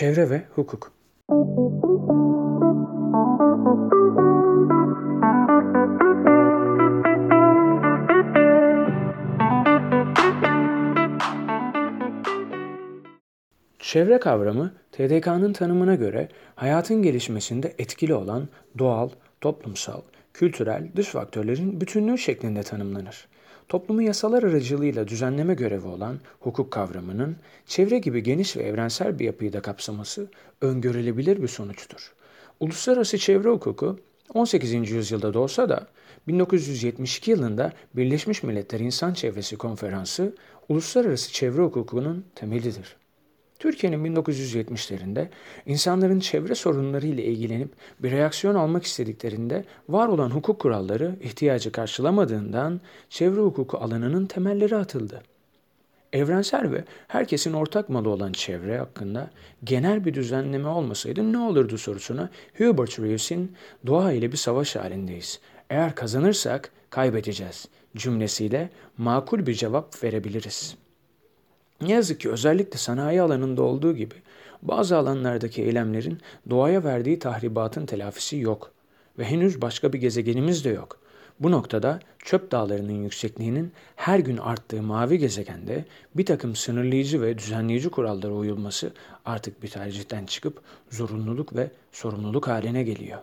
Çevre ve hukuk. Çevre kavramı TDK'nın tanımına göre hayatın gelişmesinde etkili olan doğal, toplumsal, kültürel, dış faktörlerin bütünlüğü şeklinde tanımlanır. Toplumu yasalar aracılığıyla düzenleme görevi olan hukuk kavramının çevre gibi geniş ve evrensel bir yapıyı da kapsaması öngörülebilir bir sonuçtur. Uluslararası çevre hukuku 18. yüzyılda doğsa da 1972 yılında Birleşmiş Milletler İnsan Çevresi Konferansı uluslararası çevre hukukunun temelidir. Türkiye'nin 1970'lerinde insanların çevre sorunları ile ilgilenip bir reaksiyon almak istediklerinde var olan hukuk kuralları ihtiyacı karşılamadığından çevre hukuku alanının temelleri atıldı. Evrensel ve herkesin ortak malı olan çevre hakkında genel bir düzenleme olmasaydı ne olurdu sorusuna Hubert Reeves'in doğa ile bir savaş halindeyiz. Eğer kazanırsak kaybedeceğiz cümlesiyle makul bir cevap verebiliriz.'' Ne yazık ki özellikle sanayi alanında olduğu gibi bazı alanlardaki eylemlerin doğaya verdiği tahribatın telafisi yok ve henüz başka bir gezegenimiz de yok. Bu noktada çöp dağlarının yüksekliğinin her gün arttığı mavi gezegende bir takım sınırlayıcı ve düzenleyici kurallara uyulması artık bir tercihten çıkıp zorunluluk ve sorumluluk haline geliyor.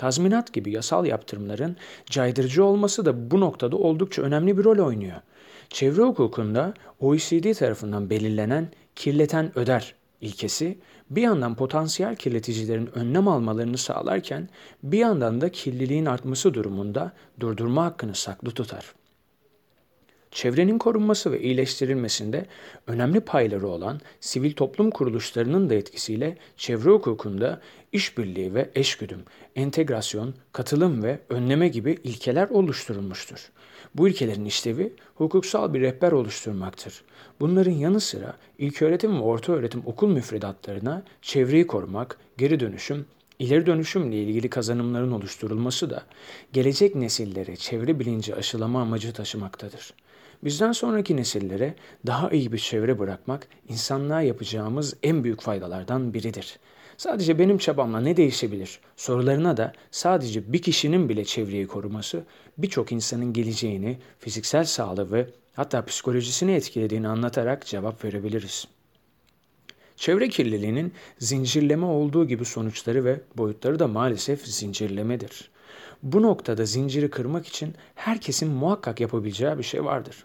Tazminat gibi yasal yaptırımların caydırıcı olması da bu noktada oldukça önemli bir rol oynuyor. Çevre hukukunda OECD tarafından belirlenen kirleten öder ilkesi bir yandan potansiyel kirleticilerin önlem almalarını sağlarken bir yandan da kirliliğin artması durumunda durdurma hakkını saklı tutar. Çevrenin korunması ve iyileştirilmesinde önemli payları olan sivil toplum kuruluşlarının da etkisiyle çevre hukukunda işbirliği ve eşgüdüm, entegrasyon, katılım ve önleme gibi ilkeler oluşturulmuştur. Bu ilkelerin işlevi hukuksal bir rehber oluşturmaktır. Bunların yanı sıra ilköğretim ve orta öğretim okul müfredatlarına çevreyi korumak, geri dönüşüm, ileri dönüşümle ilgili kazanımların oluşturulması da gelecek nesillere çevre bilinci aşılama amacı taşımaktadır. Bizden sonraki nesillere daha iyi bir çevre bırakmak insanlığa yapacağımız en büyük faydalardan biridir. Sadece benim çabamla ne değişebilir? Sorularına da sadece bir kişinin bile çevreyi koruması birçok insanın geleceğini, fiziksel sağlığı ve hatta psikolojisini etkilediğini anlatarak cevap verebiliriz. Çevre kirliliğinin zincirleme olduğu gibi sonuçları ve boyutları da maalesef zincirlemedir. Bu noktada zinciri kırmak için herkesin muhakkak yapabileceği bir şey vardır.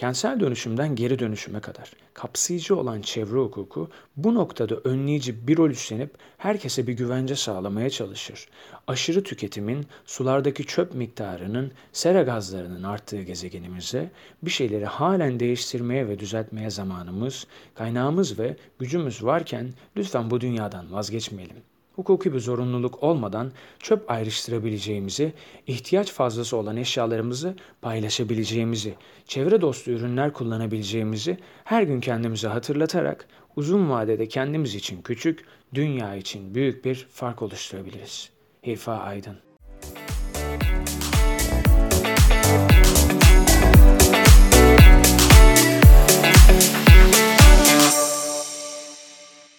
Kentsel dönüşümden geri dönüşüme kadar kapsayıcı olan çevre hukuku bu noktada önleyici bir rol üstlenip herkese bir güvence sağlamaya çalışır. Aşırı tüketimin, sulardaki çöp miktarının, sera gazlarının arttığı gezegenimize bir şeyleri halen değiştirmeye ve düzeltmeye zamanımız, kaynağımız ve gücümüz varken lütfen bu dünyadan vazgeçmeyelim hukuki bir zorunluluk olmadan çöp ayrıştırabileceğimizi, ihtiyaç fazlası olan eşyalarımızı paylaşabileceğimizi, çevre dostu ürünler kullanabileceğimizi her gün kendimize hatırlatarak uzun vadede kendimiz için küçük, dünya için büyük bir fark oluşturabiliriz. Hifa Aydın